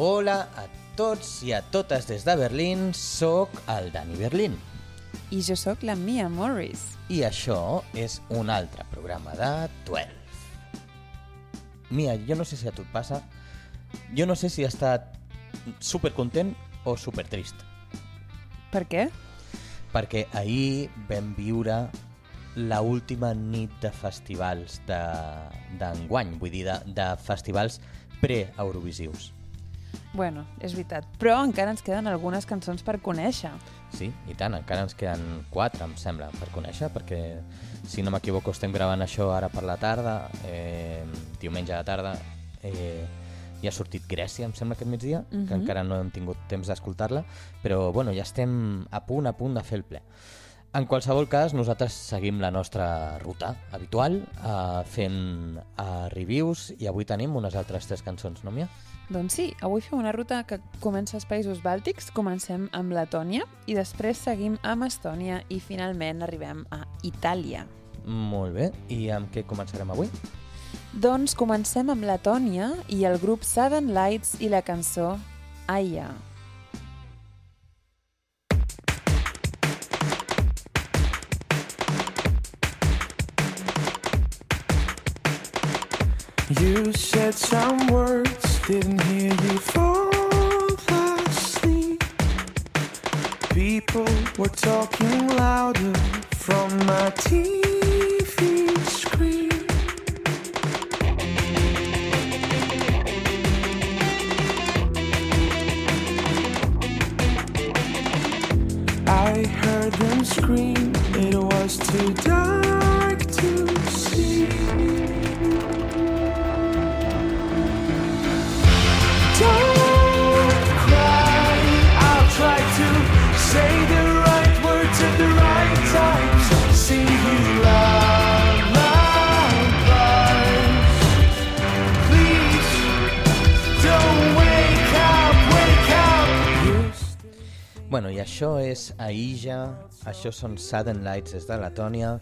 Hola a tots i a totes des de Berlín, sóc el Dani Berlín. I jo sóc la Mia Morris. I això és un altre programa de 12. Mia, jo no sé si a tu et passa, jo no sé si he estat super content o super trist. Per què? Perquè ahir vam viure la última nit de festivals d'enguany, de, vull dir, de, de festivals pre-eurovisius. Bueno, és veritat. Però encara ens queden algunes cançons per conèixer. Sí, i tant, encara ens queden quatre, em sembla, per conèixer, perquè, si no m'equivoco, estem gravant això ara per la tarda, eh, diumenge de tarda, eh, ja ha sortit Grècia, em sembla, aquest migdia, uh -huh. que Mhm. encara no hem tingut temps d'escoltar-la, però, bueno, ja estem a punt, a punt de fer el ple. En qualsevol cas, nosaltres seguim la nostra ruta habitual, eh, fent eh, reviews, i avui tenim unes altres tres cançons, no, Mia? Doncs sí, avui fem una ruta que comença als països bàltics, comencem amb Letònia i després seguim amb Estònia i finalment arribem a Itàlia. Molt bé, i amb què començarem avui? Doncs comencem amb Letònia i el grup Southern Lights i la cançó Aya. You said some words, didn't és Aija, això són Sudden Lights des de Letònia,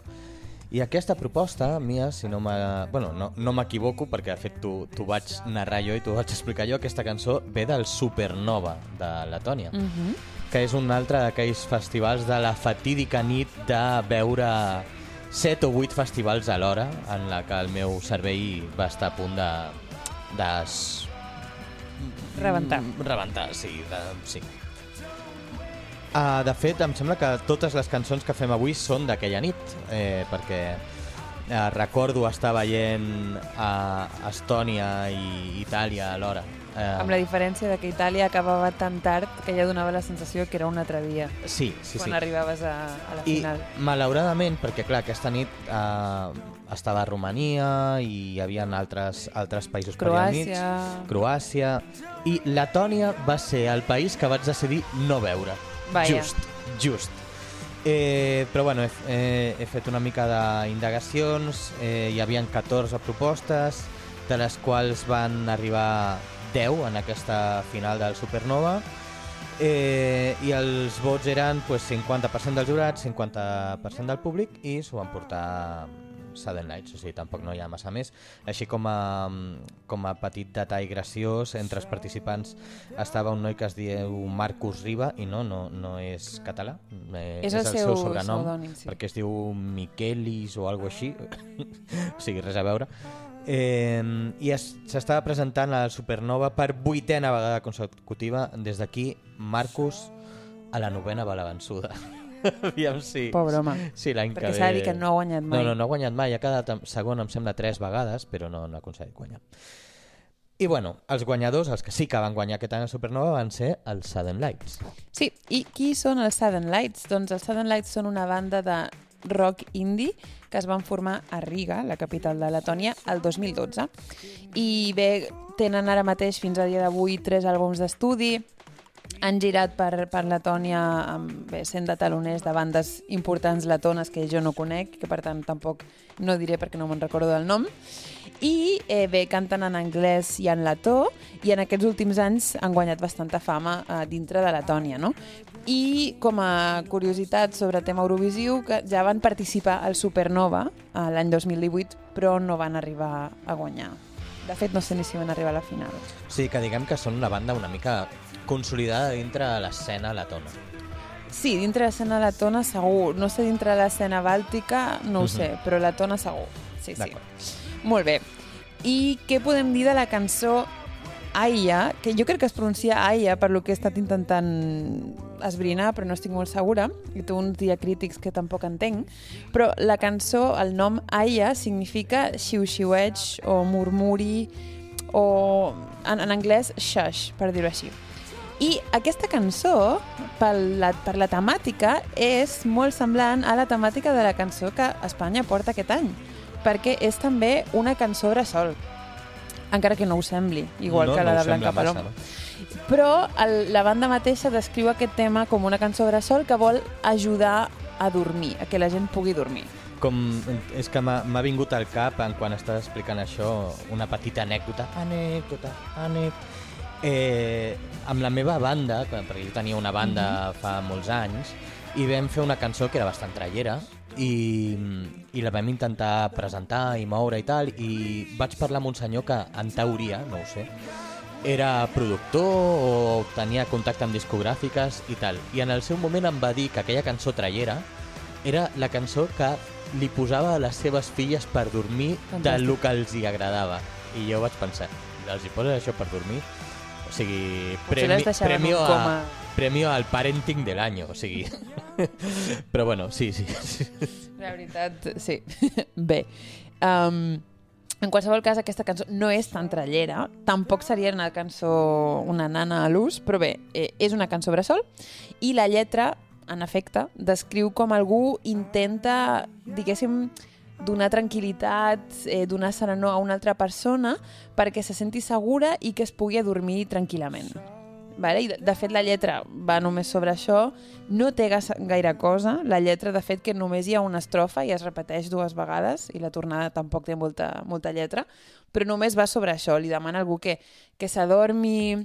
i aquesta proposta, Mia, si no m'ha- bueno, no, no m'equivoco, perquè de fet t'ho t'ho vaig narrar jo i t'ho vaig explicar jo, aquesta cançó ve del Supernova de Letònia, Mm -hmm. que és un altre d'aquells festivals de la fatídica nit de veure set o vuit festivals alhora, en la que el meu cervell va estar a punt de... de Rebentar. Mm, Rebentar, sí. De, sí. Uh, de fet, em sembla que totes les cançons que fem avui són d'aquella nit, eh, perquè uh, recordo estar veient a Estònia i Itàlia alhora. Uh, Amb la diferència de que Itàlia acabava tan tard que ja donava la sensació que era un altre dia Sí, sí, quan sí. arribaves a, a la I final. malauradament, perquè clar, aquesta nit uh, estava a Romania i hi havia altres, altres països per allà. Croàcia... Croàcia i Letònia va ser el país que vaig decidir no veure. Vaja. Just, just. Eh, però bueno, he, he, he fet una mica d'indagacions, eh, hi havia 14 propostes, de les quals van arribar 10 en aquesta final del Supernova, eh, i els vots eren pues, 50% dels jurats, 50% del públic, i s'ho van portar Sudden Lights, o sigui, tampoc no hi ha massa més. Així com a, com a petit detall graciós, entre els participants estava un noi que es diu Marcus Riba, i no, no, no és català, eh, És el seu sobrenom, pseudònim, sí. perquè es diu Miquelis o alguna així, o sigui, res a veure. Eh, I es- s'estava presentant a la Supernova per vuitena vegada consecutiva. Des d'aquí, Marcus a la novena va la vençuda. Aviam si... Pobre home. Sí, l'any que Perquè ve... s'ha de dir que no ha guanyat mai. No, no, no ha guanyat mai. Ha quedat segon, em sembla, tres vegades, però no, no ha aconseguit guanyar. I bueno, els guanyadors, els que sí que van guanyar aquest any a Supernova, van ser els Sudden Lights. Sí, i qui són els Southern Lights? Doncs els Southern Lights són una banda de rock indie que es van formar a Riga, la capital de Letònia, el 2012. I bé, tenen ara mateix, fins a dia d'avui, tres àlbums d'estudi, han girat per, per Letònia amb, bé, sent de taloners de bandes importants letones que jo no conec, que per tant tampoc no diré perquè no me'n recordo del nom. I eh, bé, canten en anglès i en letó i en aquests últims anys han guanyat bastanta fama eh, dintre de Letònia, no? I com a curiositat sobre tema Eurovisiu, que ja van participar al Supernova eh, l'any 2018, però no van arribar a guanyar. De fet, no sé ni si van arribar a la final. Sí, que diguem que són una banda una mica consolidada dintre de l'escena letona. Sí, dintre de l'escena letona segur. No sé dintre de l'escena bàltica, no ho Mhm. sé, però letona segur. Sí, sí. Molt bé. I què podem dir de la cançó Aya, que jo crec que es pronuncia Aya per lo que he estat intentant esbrinar, però no estic molt segura, i té uns diacrítics que tampoc entenc, però la cançó, el nom Aya, significa xiu-xiueig o murmuri o en, en anglès shush, per dir-ho així. I aquesta cançó, per la, per la temàtica, és molt semblant a la temàtica de la cançó que Espanya porta aquest any, perquè és també una cançó bressol, encara que no ho sembli, igual no, que la no de Blanca massa, Paloma. no? Però el, la banda mateixa descriu aquest tema com una cançó bressol que vol ajudar a dormir, a que la gent pugui dormir. Com, és que m'ha m'ha vingut al cap, en quan estàs explicant això, una petita anècdota. Anècdota, anècdota. Eh, amb la meva banda, perquè jo tenia una banda fa molts anys, i vam fer una cançó que era bastant trallera, i, i la vam intentar presentar i moure i tal, i vaig parlar amb un senyor que, en teoria, no ho sé, era productor o tenia contacte amb discogràfiques i tal. I en el seu moment em va dir que aquella cançó trallera era la cançó que li posava a les seves filles per dormir Fantàstic. del que els hi agradava. I jo vaig pensar, els hi poses això per dormir? O sigui, premi, premio, a, premio al parenting del año, o sigui... Però bueno, sí, sí. sí. La veritat, sí. Bé. Um, en qualsevol cas, aquesta cançó no és tan trallera, tampoc seria una cançó, una nana a l'ús, però bé, eh, és una cançó bressol, i la lletra, en efecte, descriu com algú intenta, diguéssim, donar tranquil·litat, eh, donar serenor a una altra persona perquè se senti segura i que es pugui adormir tranquil·lament. Vale? I de, de fet, la lletra va només sobre això, no té gaire cosa. La lletra, de fet, que només hi ha una estrofa i es repeteix dues vegades, i la tornada tampoc té molta, molta lletra, però només va sobre això. Li demana a algú que, que s'adormi,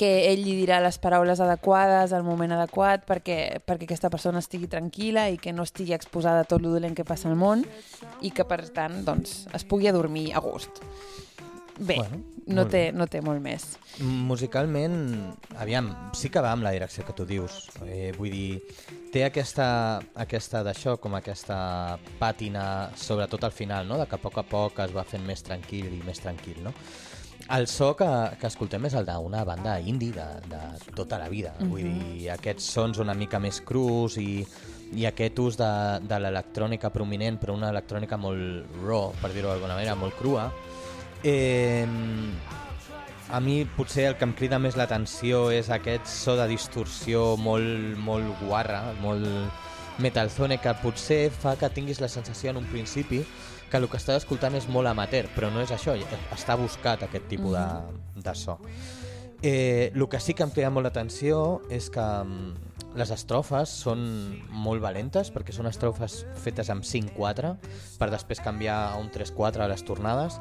que ell li dirà les paraules adequades al moment adequat perquè, perquè aquesta persona estigui tranquil·la i que no estigui exposada a tot lo dolent que passa al món i que, per tant, doncs, es pugui adormir a gust. Bé, Bueno, no, té, bé. no té molt més. Musicalment, aviam, sí que va amb la direcció que tu dius. Eh, vull dir, té aquesta, aquesta d'això, com aquesta pàtina, sobretot al final, no? de que a poc a poc es va fent més tranquil i més tranquil. No? El so que, que escoltem és el d'una banda indie de, de tota la vida. Mm -hmm. Vull dir, aquests sons una mica més crus i, i aquest ús de, de l'electrònica prominent, però una electrònica molt raw, per dir-ho d'alguna manera, molt crua. Eh, a mi potser el que em crida més l'atenció és aquest so de distorsió molt, molt guarra, molt metalzone, que potser fa que tinguis la sensació en un principi que el que estàs escoltant és molt amateur, però no és això, està buscat aquest tipus de, de so. Eh, el que sí que em crida molt l'atenció és que mm, les estrofes són molt valentes perquè són estrofes fetes amb 5-4 per després canviar a un 3-4 a les tornades.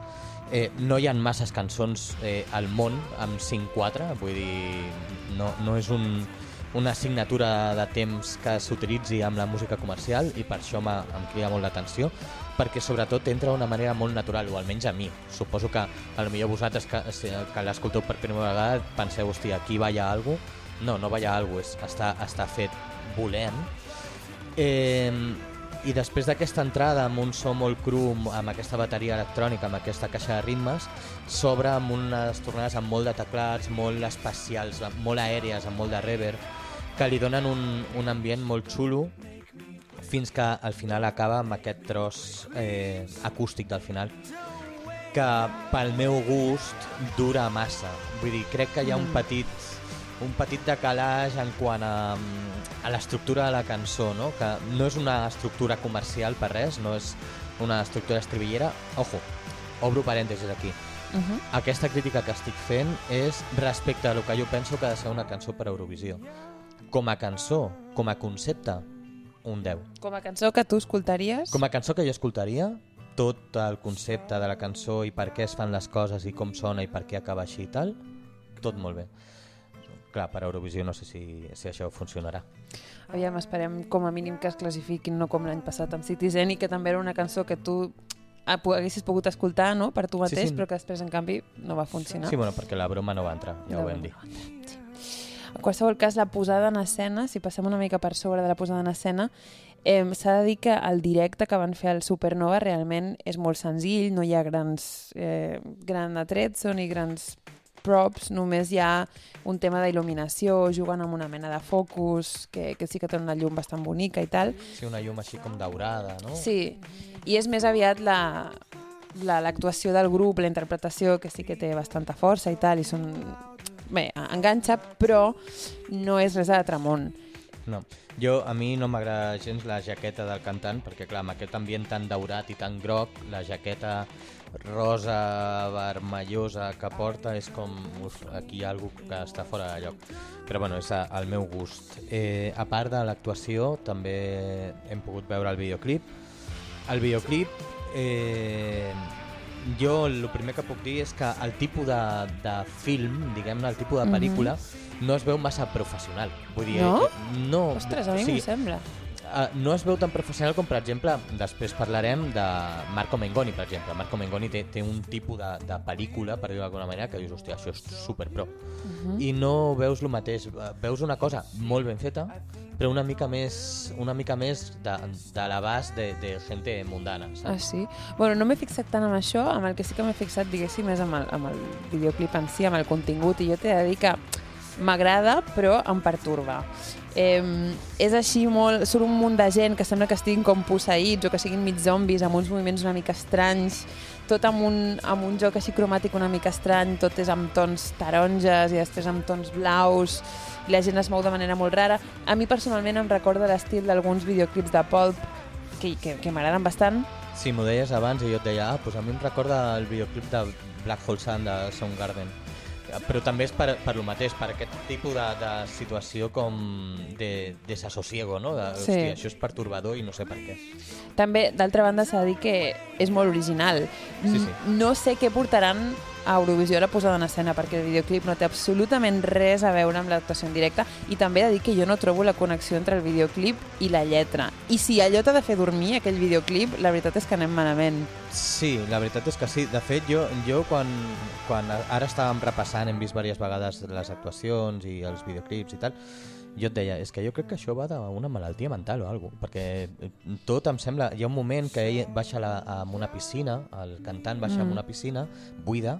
Eh, no hi ha masses cançons eh, al món amb 5-4 vull dir, no, no és un, una assignatura de temps que s'utilitzi amb la música comercial i per això em crida molt l'atenció perquè sobretot entra d'una manera molt natural, o almenys a mi. Suposo que a lo millor vosaltres que, que l'escolteu per primera vegada penseu, hòstia, aquí balla algo. No, no balla algo, és, està, està fet volent. Eh, I després d'aquesta entrada amb un so molt cru, amb aquesta bateria electrònica, amb aquesta caixa de ritmes, s'obre amb unes tornades amb molt de teclats, molt espacials, molt aèries, amb molt de reverb, que li donen un, un ambient molt xulo fins que al final acaba amb aquest tros eh, acústic del final que pel meu gust dura massa. Vull dir, crec que hi ha un Mm. petit un petit decalaix en quant a, a l'estructura de la cançó, no? que no és una estructura comercial per res, no és una estructura estribillera. Ojo, obro parèntesis aquí. Uh -huh. Aquesta crítica que estic fent és respecte a el que jo penso que ha de ser una cançó per Eurovisió. Com a cançó, com a concepte, un 10. Com a cançó que tu escoltaries... Com a cançó que jo escoltaria, tot el concepte de la cançó i per què es fan les coses i com sona i per què acaba així i tal, tot molt bé. Clar, per Eurovisió no sé si, si això funcionarà. Aviam, esperem com a mínim que es classifiquin, no com l'any passat amb Citizen, i que també era una cançó que tu haguessis pogut escoltar no? per tu Sí, mateix, sí. però que després, en canvi, no va funcionar. Sí, bueno, perquè la broma no va entrar, ja La ho vam dir. En qualsevol cas, la posada en escena, si passem una mica per sobre de la posada en escena, eh, s'ha de dir que el directe que van fer al Supernova realment és molt senzill, no hi ha grans, eh, gran atrezzo ni grans props, només hi ha un tema d'il·luminació, juguen amb una mena de focus, que, que sí que té una llum bastant bonica i tal. Sí, una llum així com daurada, no? Sí, i és més aviat la la- l'actuació del grup, la interpretació, que sí que té bastanta força i tal, i són... Bé, enganxa, però no és res de tramont. No. Jo, a mi no m'agrada gens la jaqueta del cantant, perquè clar, amb aquest ambient tan daurat i tan groc, la jaqueta rosa, vermellosa que porta és com, uf, aquí hi ha alguna que està fora de lloc. Però bueno, és a- el meu gust. Eh, a part de l'actuació, també hem pogut veure el videoclip. El videoclip, eh, jo el primer que puc dir és que el tipus de, de film, diguem-ne, el tipus de Mhm. pel·lícula, no es veu massa professional. Vull dir, No? no Ostres, a mi o m'ho sigui, sembla. Uh, no es veu tan professional com, per exemple, després parlarem de Marco Mengoni, per exemple. Marco Mengoni té, té un tipus de, de pel·lícula, per dir-ho d'alguna manera, que dius, hòstia, això és superpro. Uh -huh. I no veus el mateix. Eh, Veus una cosa molt ben feta, però una mica més, una mica més de, de l'abast de, de gente mundana, Ah, saps? sí? Bueno, no m'he fixat tant amb això, amb el que sí que m'he fixat, diguéssim, és amb el, amb el videoclip en si, amb el contingut, i jo t'he de dir que m'agrada, però em pertorba. Eh, és així molt... Surt un munt de gent que sembla que estiguin com posseïts o que siguin mig zombis, amb uns moviments una mica estranys, tot amb un, amb un joc així cromàtic una mica estrany, tot és amb tons taronges i després amb tons blaus, i la gent es mou de manera molt rara. A mi personalment em recorda l'estil d'alguns videoclips de Pulp que, que, que m'agraden bastant, Sí, m'ho deies abans i jo et deia, ah, doncs a mi em recorda el videoclip de Black Hole Sun de Soundgarden. Però també és per, per lo mateix, per aquest tipus de, de situació com de desassosiego, no? De, Sí. hòstia, això és pertorbador i no sé per què. També, d'altra banda, s'ha de dir que és molt original. Sí, sí. No sé què portaran a Eurovisió la posada en escena, perquè el videoclip no té absolutament res a veure amb l'actuació en directe, i també he de dir que jo no trobo la connexió entre el videoclip i la lletra. I si allò t'ha de fer dormir, aquell videoclip, la veritat és que anem malament. Sí, la veritat és que sí. De fet, jo, jo quan, quan ara estàvem repassant, hem vist diverses vegades les actuacions i els videoclips i tal, jo et deia, és que jo crec que això va d'una malaltia mental o alguna cosa, perquè eh, tot em sembla... Hi ha un moment que ell baixa a, la, a una piscina, el cantant baixa Mm. mm. a una piscina buida,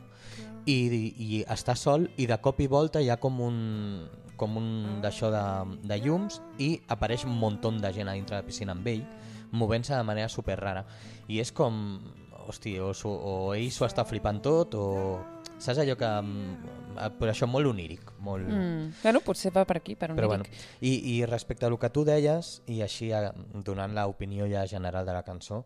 i, i està sol i de cop i volta hi ha com un com un d'això de, de llums i apareix un muntó de gent a dintre de la piscina amb ell movent-se de manera super rara i és com hosti, o, o ell s'ho està flipant tot o saps allò que mm, per això molt oníric molt... Mm. Bueno, potser va per aquí, per on Però bueno, i, i respecte a el que tu deies, i així eh, donant l'opinió ja general de la cançó,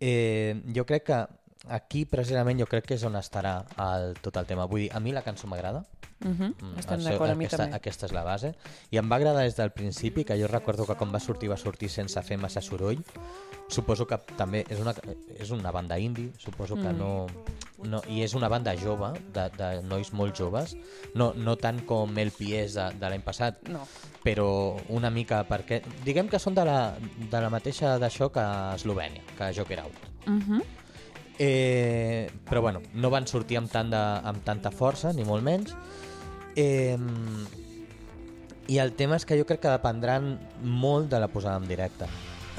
eh, jo crec que aquí precisament jo crec que és on estarà el, tot el tema. Vull dir, a mi la cançó m'agrada, Uh -huh. Mm, Estem d'acord, a mi aquesta, també. Aquesta és la base. I em va agradar des del principi, que jo recordo que quan va sortir, va sortir sense fer massa soroll. Suposo que també és una, és una banda indie, suposo que Mm. no, no... I és una banda jove, de, de nois molt joves, no, no tant com el Pies de, de l'any passat, No. però una mica perquè... Diguem que són de la, de la mateixa d'això que Eslovènia, que Joker Out. Uh -huh. Eh, però bueno, no van sortir amb, tant de, amb tanta força, ni molt menys. Eh, I el tema és que jo crec que dependran molt de la posada en directe.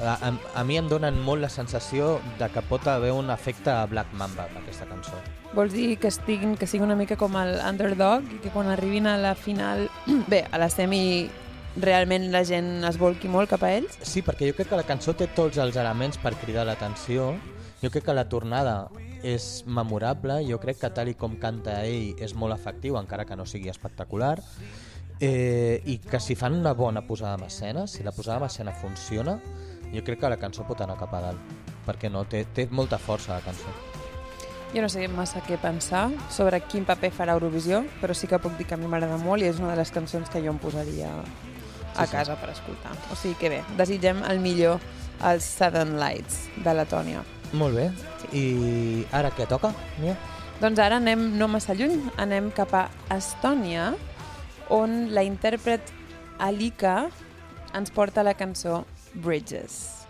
A, a, a mi em donen molt la sensació de que pot haver un efecte Black Mamba amb aquesta cançó. Vols dir que estiguin, que sigui una mica com el underdog i que quan arribin a la final, bé, a la semi realment la gent es volqui molt cap a ells? Sí, perquè jo crec que la cançó té tots els elements per cridar l'atenció. Jo crec que la tornada és memorable, jo crec que tal i com canta ell és molt efectiu, encara que no sigui espectacular, eh, i que si fan una bona posada en escena, si la posada en escena funciona, jo crec que la cançó pot anar cap a dalt, perquè no, té, té molta força la cançó. Jo no sé massa què pensar sobre quin paper farà Eurovisió, però sí que puc dir que a mi m'agrada molt i és una de les cançons que jo em posaria a Sí, sí. casa per escoltar. O sigui que bé, desitgem el millor als Southern Lights de Letònia. Molt bé, i ara què toca? Mia? Doncs ara anem no massa lluny, anem cap a Estònia, on la intèrpret Alika ens porta la cançó Bridges.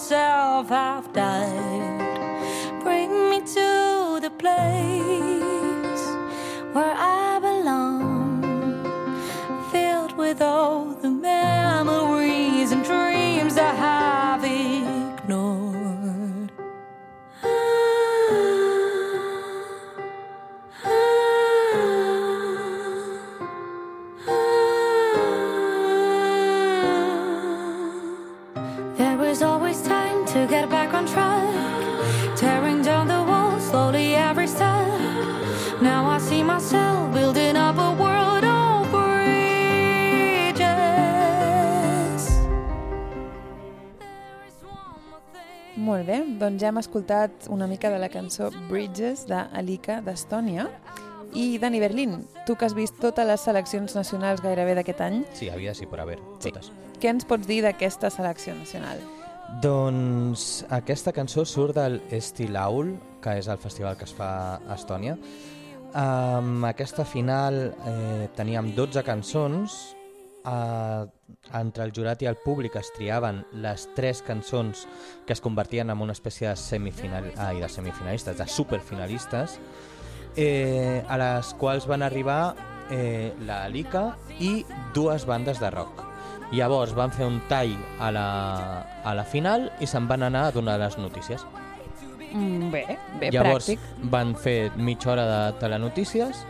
Myself have died. Bring me to the place where I belong, filled with all Molt bé, doncs ja hem escoltat una mica de la cançó Bridges d'Alika d'Estònia. I Dani Berlín, tu que has vist totes les seleccions nacionals gairebé d'aquest any, Sí, havia sí per haver, Sí. totes. què ens pots dir d'aquesta selecció nacional? Doncs aquesta cançó surt del Estilaul, que és el festival que es fa a Estònia. Amb aquesta final eh, teníem 12 cançons. Eh, entre el jurat i el públic es triaven les tres cançons que es convertien en una espècie de, semifinal, ai, de semifinalistes, de superfinalistes, eh, a les quals van arribar eh, la Lika i dues bandes de rock. Llavors van fer un tall a la, a la final i se'n van anar a donar les notícies. Mm, bé, bé, Llavors pràctic. van fer mitja hora de telenotícies,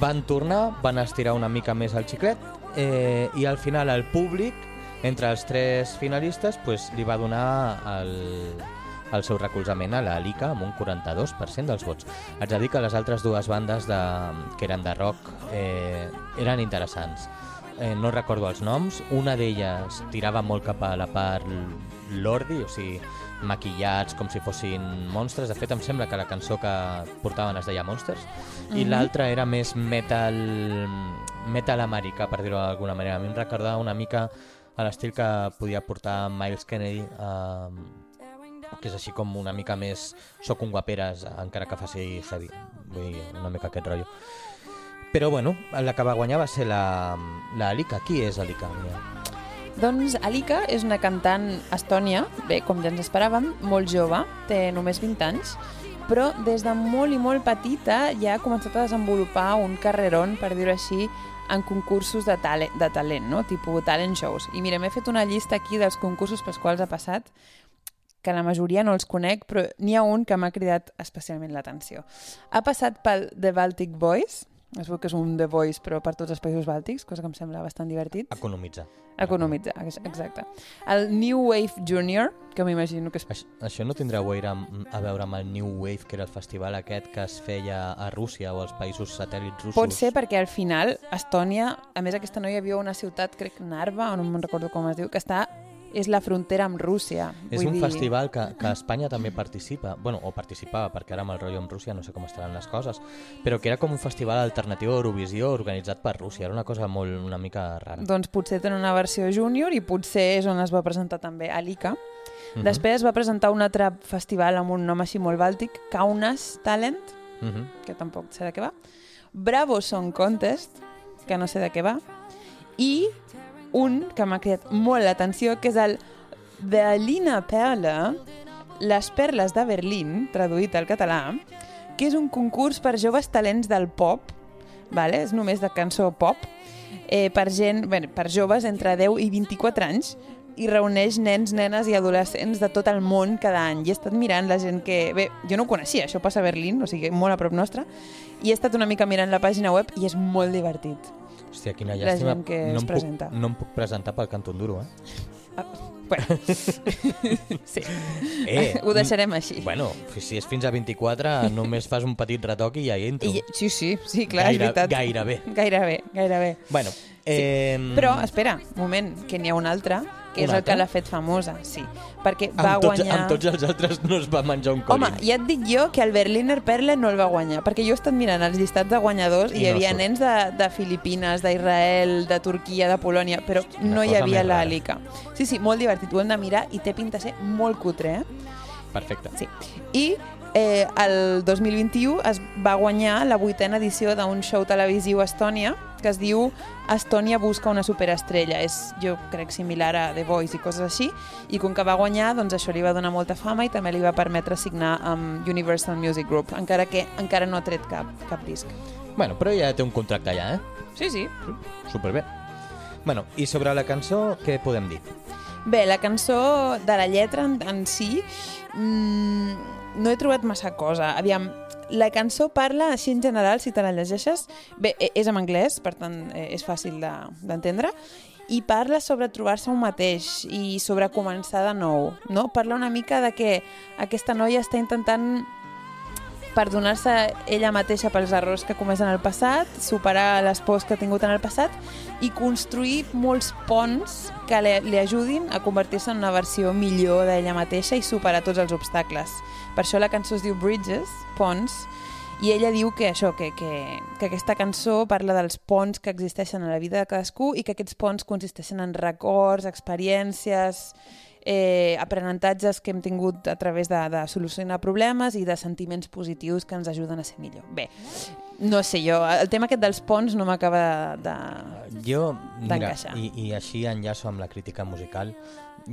van tornar, van estirar una mica més el xiclet eh, i al final el públic, entre els tres finalistes, pues, li va donar el, el seu recolzament a la Lica amb un 42% dels vots. Haig de dir que les altres dues bandes de, que eren de rock eh, eren interessants. Eh, no recordo els noms. Una d'elles tirava molt cap a la part lordi, o sigui, maquillats com si fossin monstres. De fet, em sembla que la cançó que portaven es deia Monsters. I Mhm. l'altra era més metal, metal americà, per dir-ho d'alguna manera. A mi em recordava una mica a l'estil que podia portar Miles Kennedy, eh, que és així com una mica més soc un guaperes, encara que faci heavy. Vull dir, una mica aquest rotllo. Però bueno, la que va guanyar va ser la, la Alika. Qui és Alika? Mira. Doncs Alika és una cantant estònia, bé, com ja ens esperàvem, molt jove, té només 20 anys, però des de molt i molt petita ja ha començat a desenvolupar un carrerón, per dir-ho així, en concursos de, tale de talent, no? tipus talent shows. I mira, m'he fet una llista aquí dels concursos pels quals ha passat, que la majoria no els conec, però n'hi ha un que m'ha cridat especialment l'atenció. Ha passat pel The Baltic Boys, es veu que és un The Voice, però per tots els països bàltics, cosa que em sembla bastant divertit. Economitzar. Economitzar, ex- exacte. El New Wave Junior, que m'imagino que és... Això, això no tindrà a a veure amb el New Wave, que era el festival aquest que es feia a Rússia o als països satèl·lits russos? Pot ser perquè al final Estònia, a més aquesta noia viu a una ciutat, crec Narva, o no me'n recordo com es diu, que està és la frontera amb Rússia. És Vull un dir, festival que, que Espanya també participa, bueno, o participava, perquè ara amb el rotllo amb Rússia no sé com estaran les coses, però que era com un festival alternatiu a Eurovisió organitzat per Rússia, era una cosa molt, una mica rara. Doncs potser tenen una versió júnior i potser és on es va presentar també Alika. Mhm. Després es va presentar un altre festival amb un nom així molt bàltic, Kaunas Talent, Mhm. que tampoc sé de què va, Bravo Song Contest, que no sé de què va, i un que m'ha cridat molt l'atenció, que és el Berlina Perla, les perles de Berlín, traduït al català, que és un concurs per joves talents del pop, vale? és només de cançó pop, eh, per gent, bé, per joves entre 10 i 24 anys, i reuneix nens, nenes i adolescents de tot el món cada any. I he estat mirant la gent que... Bé, jo no ho coneixia, això passa a Berlín, o sigui, molt a prop nostre, i he estat una mica mirant la pàgina web i és molt divertit. Hòstia, quina llàstima. que no, es presenta. puc, no em puc presentar pel Canton Duro, eh? Bueno, sí, eh ho deixarem així. Bueno, si és fins a 24, només fas un petit retoc i ja hi entro. I, sí, sí, sí, clar, Gaire- és veritat. gairebé. Gairebé, gairebé. Bueno, eh, Però, espera, un moment, que n'hi ha un altre, que és el que l'ha fet famosa, sí. Perquè va amb, tots, guanyar... amb tots els altres no es va menjar un Home, corin. ja et dic jo que el Berliner Perle no el va guanyar, perquè jo he estat mirant els llistats de guanyadors i, I hi no havia surt. nens de, de Filipines, d'Israel, de Turquia, de Polònia, però Una no hi havia l'Àlica. Sí, sí, molt divertit, ho hem de mirar i té pinta de ser molt cutre, eh? Perfecte. Sí. I eh, el 2021 es va guanyar la vuitena edició d'un show televisiu a Estònia que es diu Estònia busca una superestrella. És, jo crec, similar a The Voice i coses així, i com que va guanyar, doncs això li va donar molta fama i també li va permetre signar amb Universal Music Group, encara que encara no ha tret cap, cap disc. Bueno, però ja té un contracte allà, eh? Sí, sí. Superbé. Bueno, i sobre la cançó, què podem dir? Bé, la cançó de la lletra en, en si mmm, no he trobat massa cosa. Aviam, la cançó parla, així en general, si te la llegeixes, bé, e- és en anglès, per tant eh, és fàcil de- d'entendre, i parla sobre trobar-se un mateix i sobre començar de nou. No? Parla una mica de que aquesta noia està intentant perdonar-se ella mateixa pels errors que ha comès en el passat, superar les pors que ha tingut en el passat i construir molts ponts que li, li ajudin a convertir-se en una versió millor d'ella mateixa i superar tots els obstacles. Per això la cançó es diu Bridges, ponts, i ella diu que això, que, que, que aquesta cançó parla dels ponts que existeixen a la vida de cadascú i que aquests ponts consisteixen en records, experiències, eh, aprenentatges que hem tingut a través de, de solucionar problemes i de sentiments positius que ens ajuden a ser millor. Bé, no sé jo, el tema aquest dels ponts no m'acaba de... Jo, mira, i, i així enllaço amb la crítica musical,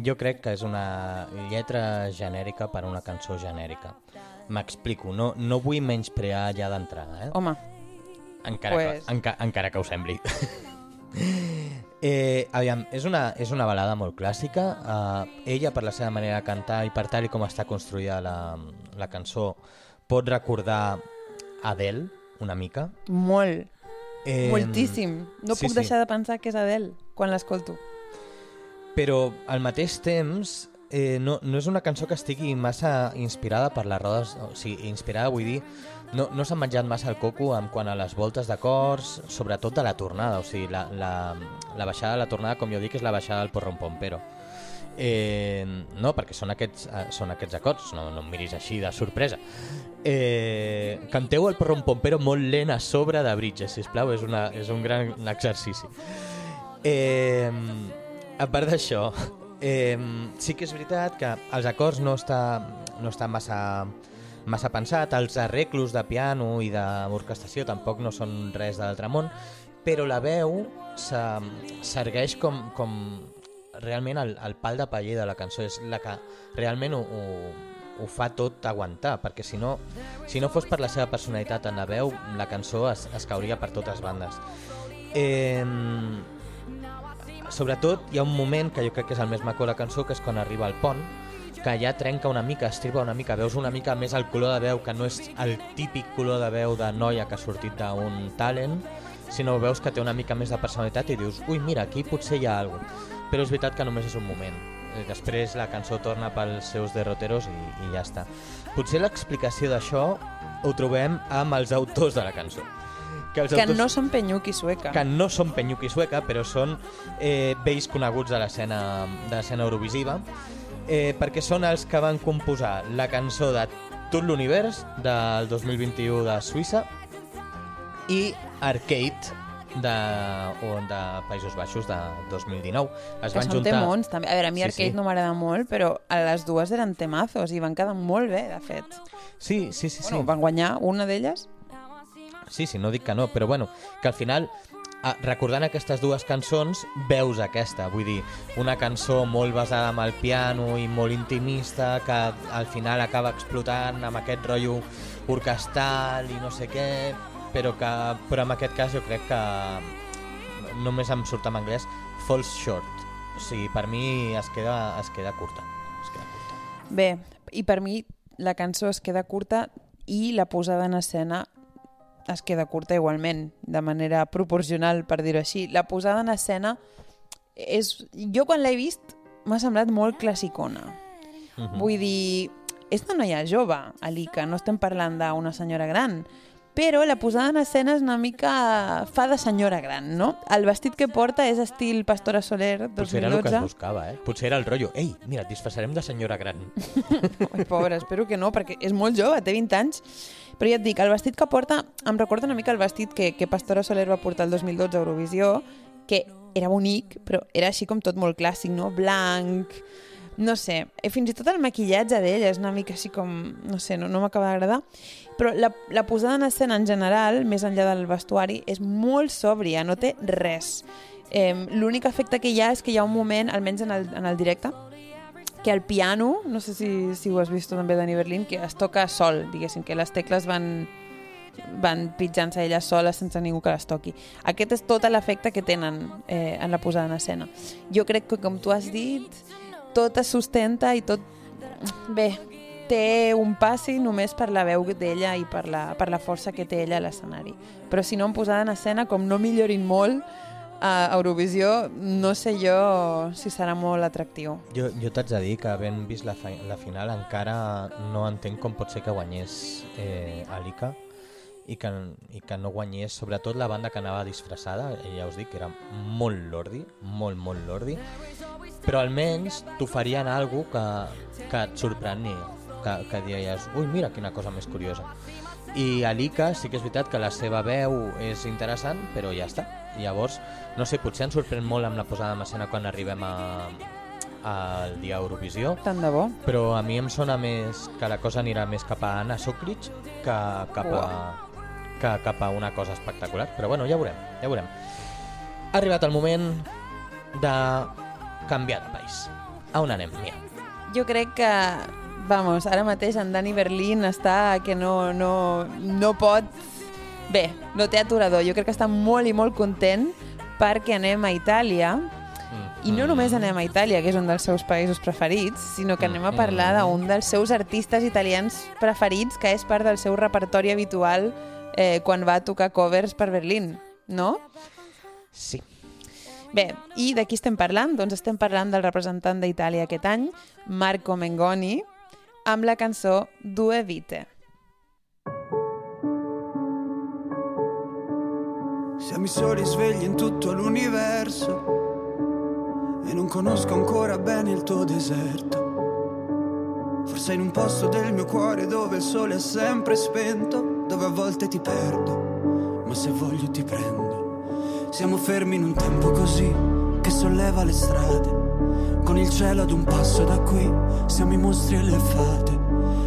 jo crec que és una lletra genèrica per a una cançó genèrica. M'explico, no, no vull menysprear ja d'entrada, eh? Home, encara, pues- que, enca, encara que ho sembli. eh, aviam, és una, és una balada molt clàssica. Uh, ella, per la seva manera de cantar i per tal i com està construïda la, la cançó, pot recordar Adele una mica. molt, Eh, moltíssim. No sí, puc sí. deixar de pensar que és Adele quan l'escolto. Però al mateix temps eh, no, no és una cançó que estigui massa inspirada per les rodes, o sigui, inspirada vull dir, no, no s'ha menjat massa el coco en quant a les voltes d'acords, sobretot de la tornada, o sigui, la, la, la baixada de la tornada, com jo dic, és la baixada del porrompompero. Eh, no, perquè són aquests, eh, són aquests acords, no, no em miris així de sorpresa. Eh, canteu el porrompompero molt lent a sobre de Bridges, sisplau, és, una, és un gran exercici. Eh, a part d'això, eh, sí que és veritat que els acords no està, no està massa, massa pensat, els arreglos de piano i d'orquestació tampoc no són res de l'altre món, però la veu se- s'ergueix com, com realment el, el pal de paller de la cançó, és la que realment ho, ho, ho fa tot aguantar, perquè si no, si no fos per la seva personalitat en la veu, la cançó es, es cauria per totes bandes. Eh, sobretot hi ha un moment que jo crec que és el més maco de la cançó, que és quan arriba al pont, que ja trenca una mica, estriba una mica, veus una mica més el color de veu, que no és el típic color de veu de noia que ha sortit d'un talent, sinó veus que té una mica més de personalitat i dius, ui, mira, aquí potser hi ha alguna cosa. Però és veritat que només és un moment. Eh, Després la cançó torna pels seus derroteros i, i ja està. Potser l'explicació d'això ho trobem amb els autors de la cançó. Que, els Que autors no són Penyuc i Sueca. que no són Penyuc i Sueca, però són eh, vells coneguts de l'escena de l'escena eurovisiva, eh, perquè són els que van composar la cançó de Tot l'univers del 2021 de Suïssa i Arcade de, o de Països Baixos de 2019. Es que van són juntar... temons, també. A veure, a mi Sí, Arcade sí. no m'agrada molt, però a les dues eren temazos i van quedar molt bé, de fet. Sí, sí, sí. sí. Bueno, van guanyar una d'elles. Sí, sí, no dic que no, però bueno, que al final, recordant aquestes dues cançons, veus aquesta, vull dir, una cançó molt basada en el piano i molt intimista, que al final acaba explotant amb aquest rotllo orquestal i no sé què, però que però en aquest cas jo crec que només em surt en anglès falls short. O sigui, per mi es queda, es queda curta. Es queda curta. Bé, i per mi la cançó es queda curta i la posada en escena es queda curta igualment, de manera proporcional, per dir-ho així. La posada en escena és... Jo quan l'he vist m'ha semblat molt classicona. Mhm. Vull dir, és una noia jove, Alica, no estem parlant d'una senyora gran, però la posada en escena és una mica... fa de senyora gran, no? El vestit que porta és estil Pastora Soler 2012. Potser era el que es buscava, eh? Potser era el rotllo. Ei, mira, et disfressarem de senyora gran. Pobra, espero que no, perquè és molt jove, té 20 anys. Però ja et dic, el vestit que porta em recorda una mica el vestit que, que Pastora Soler va portar el 2012 a Eurovisió, que era bonic, però era així com tot molt clàssic, no? Blanc, no sé, eh, fins i tot el maquillatge d'ella és una mica així com, no sé, no, no m'acaba d'agradar, però la, la posada en escena en general, més enllà del vestuari, és molt sòbria, no té res. Eh, L'únic efecte que hi ha és que hi ha un moment, almenys en el, en el directe, que el piano, no sé si, si ho has vist també Dani Berlín, que es toca sol, diguéssim, que les tecles van van pitjant-se elles soles sense ningú que les toqui. Aquest és tot l'efecte que tenen eh, en la posada en escena. Jo crec que, com tu has dit, tot es sustenta i tot... Bé, té un passi només per la veu d'ella i per la, per la força que té ella a l'escenari. Però si no en posada en escena, com no millorin molt, a Eurovisió, no sé jo si serà molt atractiu. Jo, jo t'haig de dir que havent vist la, la final encara no entenc com pot ser que guanyés eh, Alika i que, i que no guanyés sobretot la banda que anava disfressada, eh, ja us dic que era molt lordi, molt, molt lordi, però almenys t'oferien algú que, que et sorprenia, que, que diries, ui, mira quina cosa més curiosa. I Alika sí que és veritat que la seva veu és interessant, però ja està. Llavors, no sé, potser ens sorprèn molt amb la posada en escena quan arribem a, al dia Eurovisió, Tant de bo. però a mi em sona més que la cosa anirà més cap a Anna Sokric que cap a, que cap a una cosa espectacular. Però bueno, ja veurem, ja veurem. Ha arribat el moment de canviar de país. A on anem, Mia? Jo crec que, vamos, ara mateix en Dani Berlín està que no, no, no pot... Bé, no té aturador. Jo crec que està molt i molt content perquè anem a Itàlia i no només anem a Itàlia, que és un dels seus països preferits, sinó que anem a parlar d'un dels seus artistes italians preferits, que és part del seu repertori habitual eh, quan va tocar covers per Berlín, no? Sí. Bé, i de qui estem parlant? Doncs estem parlant del representant d'Itàlia aquest any, Marco Mengoni, amb la cançó Due Vite. Siamo i soli svegli in tutto l'universo e non conosco ancora bene il tuo deserto. Forse in un posto del mio cuore dove il sole è sempre spento, dove a volte ti perdo, ma se voglio ti prendo. Siamo fermi in un tempo così che solleva le strade, con il cielo ad un passo da qui, siamo i mostri e le fate.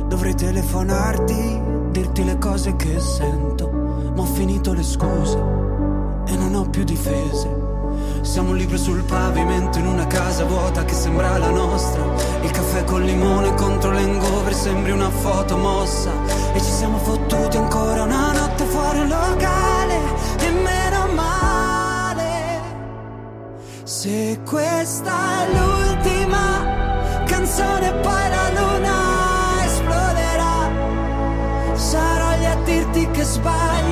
Dovrei telefonarti, dirti le cose che sento, ma ho finito le scuse e non ho più difese. Siamo un libro sul pavimento in una casa vuota che sembra la nostra. Il caffè col limone contro l'engover sembri una foto mossa. E ci siamo fottuti ancora una notte fuori un locale. E meno male. Se questa è l'ultima canzone, poi la luna esploderà. Sarò lì a dirti che sbagli,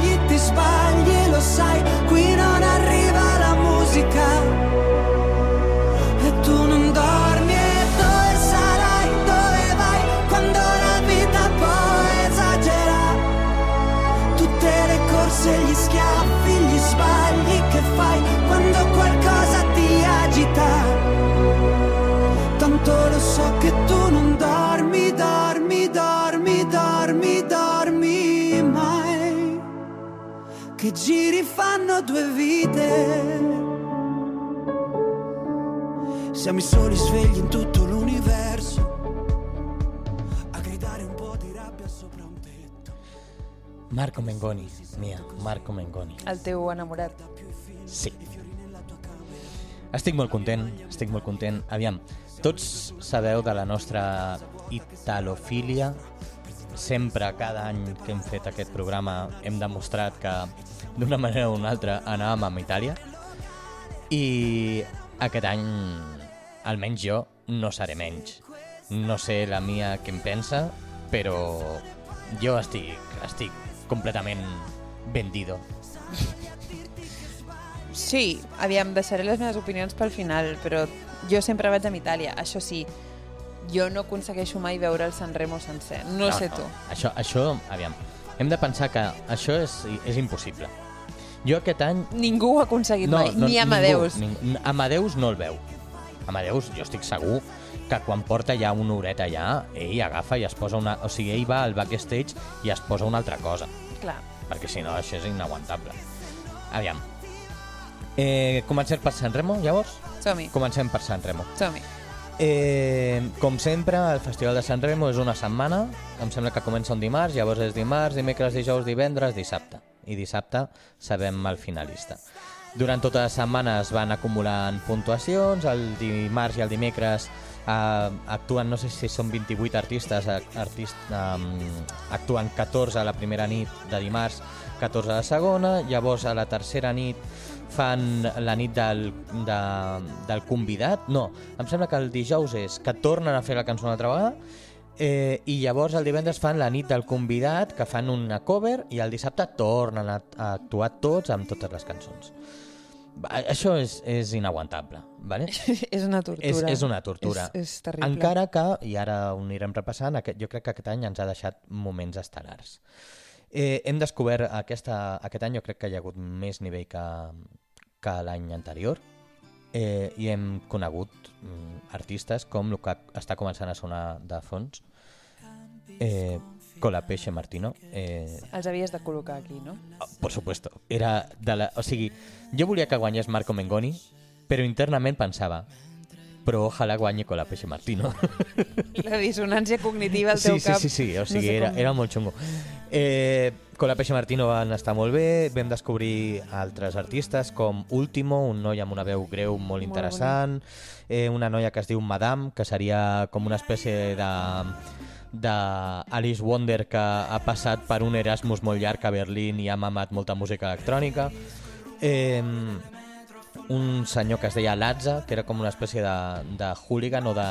Che giri fanno due vite. Siamo i soli svegli in tutto l'universo. A gridare un po' di rabbia sopra un tetto. Marco Mengoni, Mia, Marco Mengoni. El teu enamorat. Sí. Estic molt content, estic molt content. Aviam, tots sabeu de la nostra italofília. Sempre, cada any que hem fet aquest programa, hem demostrat que d'una manera o una altra anàvem amb Itàlia. I aquest any, almenys jo, no seré menys. No sé la mia què em pensa, però jo estic, estic completament vendido. Sí, aviam, deixaré les meves opinions pel final, però jo sempre vaig amb Itàlia. Això sí, jo no aconsegueixo mai veure el Sanremo sencer. No, no sé tu. Això, això, aviam, hem de pensar que això és, és impossible. Jo aquest any... Ningú ho ha aconseguit mai, ni Amadeus. Ningú, ningú, Amadeus no el veu. Amadeus, jo estic segur que quan porta ja una horeta allà, ell agafa i es posa una... O sigui, ell va al backstage i es posa una altra cosa, Clar. perquè si no això és inaguantable. Aviam. Eh, comencem per Sanremo, llavors? Som-hi, Comencem per Sanremo. som-hi. Eh, com sempre, el Festival de Sant Remo és una setmana, em sembla que comença un dimarts, llavors és dimarts, dimecres, dijous, divendres, dissabte. I dissabte sabem el finalista. Durant tota la setmana es van acumulant puntuacions, el dimarts i el dimecres eh, actuen, no sé si són 28 artistes, eh, artist, eh, actuen 14 a la primera nit de dimarts, 14 a la segona, llavors a la tercera nit fan la nit del, de, del convidat, no, em sembla que el dijous és que tornen a fer la cançó una altra vegada, Eh, I llavors el divendres fan la nit del convidat, que fan una cover, i el dissabte tornen a, a actuar tots amb totes les cançons. Això és, és inaguantable, ¿vale? és una tortura. És, és una tortura. És, és terrible. Encara que, i ara ho anirem repassant, aquest, jo crec que aquest any ens ha deixat moments estel·lars. Eh, hem descobert aquesta, aquest any, jo crec que hi ha hagut més nivell que, que l'any anterior, eh, i hem conegut mm, artistes com el que està començant a sonar de fons, eh, Colapeixe Martino, eh, Els havies de col·locar aquí, no? Oh, por supuesto. Era de la... O sigui, jo volia que guanyés Marco Mengoni, però internament pensava però ojalà guanyi Colapeixe Martino. La dissonància cognitiva al teu sí, sí, cap. sí, sí, o sigui, no sé era, com- era molt xungo. Eh, Colapeixe Martino van estar molt bé, vam descobrir altres artistes com Último, un noi amb una veu greu molt Molt interessant, eh, una noia que es diu Madame, que seria com una espècie de de Alice Wonder que ha passat per un Erasmus molt llarg a Berlín i ha mamat molta música electrònica eh, un senyor que es deia Lazza que era com una espècie de, de hooligan o de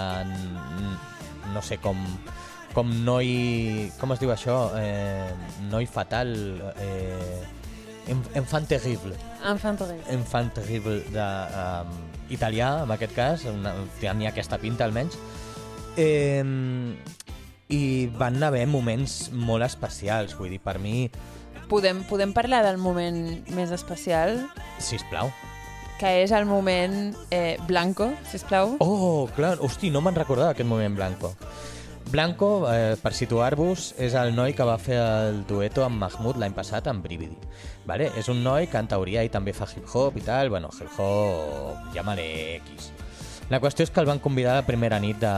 no sé com com noi com es diu això? Eh, noi fatal eh, en- enfant terrible Enfant terrible. Enfant terrible de, um, italià, en aquest cas, una, tenia aquesta pinta almenys. Eh, I van haver moments molt especials, vull dir, per mi, Podem, podem parlar del moment més especial, sisplau. Que és el moment eh, Blanco, sisplau. Oh, clar, hosti, no me'n recordava aquest moment Blanco. Blanco, eh, per situar-vos, és el noi que va fer el dueto amb Mahmoud l'any passat amb Brividi. Vale? És un noi que en teoria ell també fa hip-hop i tal, bueno, hip-hop, llámale X. La qüestió és que el van convidar la primera nit de,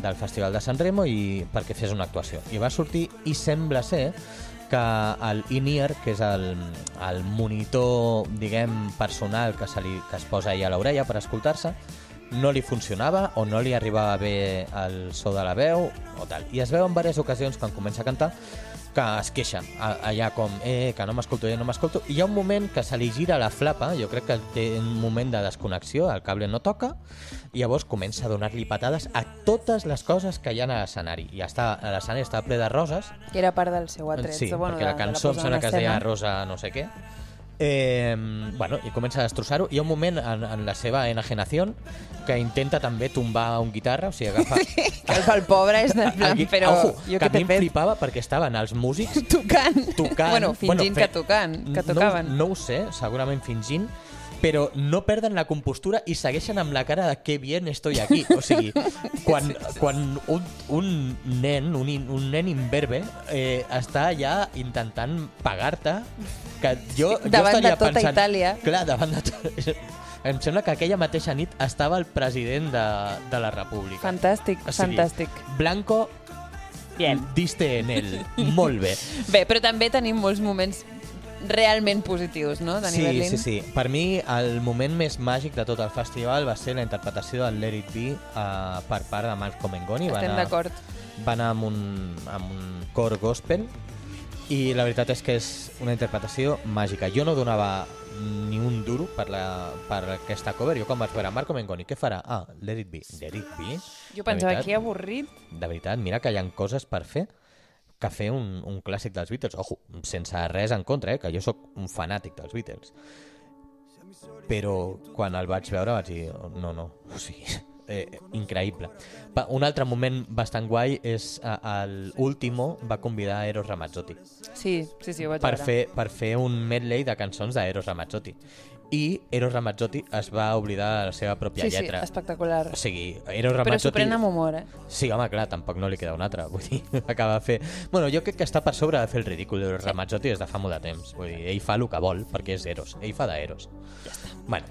del Festival de San Remo i perquè fes una actuació. I va sortir i sembla ser que el in-ear, que és el, el monitor, diguem, personal que, se li, que es posa ahí a l'orella per escoltar-se, no li funcionava o no li arribava bé el so de la veu o tal. I es veu en diverses ocasions quan comença a cantar que es queixa allà com, eh, que no m'escolto, eh, no m'escolto. I hi ha un moment que se li gira la flapa, jo crec que té un moment de desconnexió, el cable no toca, i llavors comença a donar-li patades a totes les coses que hi ha a l'escenari. I està, a l'escenari està ple de roses, Que era part del seu atret. Sí, bueno, perquè la de cançó em posada sembla que es deia. Rosa no sé què. Eh, bueno, i comença a destrossar-ho. Hi ha un moment en, en la seva enajenació que intenta també tombar un guitarra, o sigui, agafa... Que el, el pobre és de plan, el gui- però Ojo, jo que què a mi em fet? flipava perquè estaven els músics Tocant. tocant... Bueno, fingint fe- que tocant, que tocaven. No, no ho sé, segurament fingint, però no perden la compostura i segueixen amb la cara de que bien estoy aquí. O sigui, quan, quan un, un nen, un, un nen imberbe, eh, està allà intentant pagar-te, que jo, jo Davant de estaria tota pensant... Itàlia. Clar, davant de tot... Em sembla que aquella mateixa nit estava el president de, de la República. Fantàstic, O sigui, fantàstic. Blanco, Bien. diste en ell. Molt bé. Bé, però també tenim molts moments realment positius, no, Dani Sí, Berlín? sí, sí. Per mi, el moment més màgic de tot el festival va ser la interpretació del Let It Be uh, per part de Marco Mengoni. Va Estem d'acord. Va anar amb un, amb un cor gospel i la veritat és que és una interpretació màgica. Jo no donava ni un duro per, la, per aquesta cover. Jo quan vaig veure Marco Mengoni, què farà? Ah, Let It Be. Let It Be? Jo pensava, veritat? que avorrit. de veritat, mira que hi ha coses per fer que fer un, un clàssic dels Beatles. Ojo, sense res en contra, eh, que jo sóc un fanàtic dels Beatles. Però quan el vaig veure vaig dir, no, no, o sigui, eh, increïble. Un altre moment bastant guai és eh, el Último va convidar a Eros Ramazzotti Sí, sí, sí, ho vaig per veure. fer, per fer un medley de cançons d'Eros Ramazzotti. I Eros Ramazzotti es va oblidar de la seva pròpia sí, sí, lletra. espectacular. O sigui, Eros Però s'ho Ramazzotti... pren amb humor, eh? Sí, home, clar, tampoc no li queda un altre. Vull dir, acaba de fer... Bueno, jo crec que està per sobre de fer el ridícul de Ramazzotti des de fa molt de temps. Vull dir, ell fa el que vol, perquè és Eros. Ell fa d'Eros. Ja està. Bueno,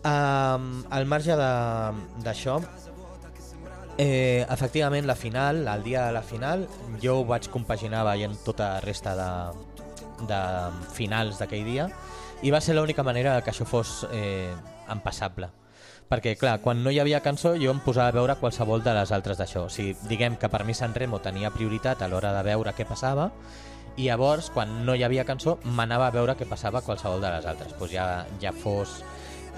um, al marge d'això, Eh, efectivament, la final, el dia de la final, jo ho vaig compaginar veient tota la resta de, de finals d'aquell dia i va ser l'única manera que això fos eh, empassable perquè clar, quan no hi havia cançó jo em posava a veure qualsevol de les altres d'això o sigui, diguem que per mi San Remo tenia prioritat a l'hora de veure què passava i llavors quan no hi havia cançó m'anava a veure què passava a qualsevol de les altres pues ja, ja fos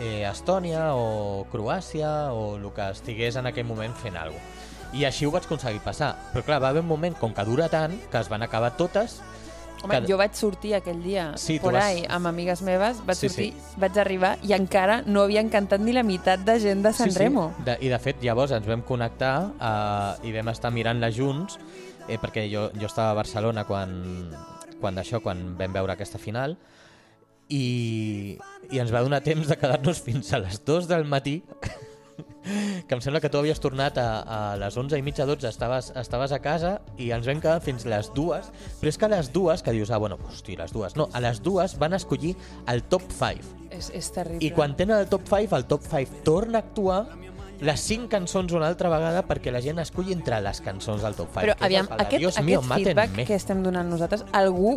eh, Estònia o Croàcia o el que estigués en aquell moment fent alguna cosa. I així ho vaig aconseguir passar. Però clar, va haver un moment, com que dura tant, que es van acabar totes Home, que- jo vaig sortir aquell dia Sí, por vas- ahí amb amigues meves, vaig Sí, sortir, sí. vaig arribar i encara no havien cantat ni la meitat de gent de San Remo. De, I de fet, llavors ens vam connectar eh, i vam estar mirant-la junts, eh, perquè jo, jo estava a Barcelona quan, quan d'això, quan vam veure aquesta final, i, i ens va donar temps de quedar-nos fins a les 2 del matí que em sembla que tu havies tornat a, a les 11 i mitja, 12, estaves, estaves a casa i ens vam quedar fins les dues, però és que a les dues, que dius, ah, bueno, hosti, les dues, no, a les dues van escollir el top 5, És, és terrible. i quan tenen el top 5, el top 5 torna a actuar les 5 cançons una altra vegada perquè la gent esculli entre les cançons del top 5. Però aviam, aquest, Dios aquest mío, feedback que estem donant nosaltres, algú,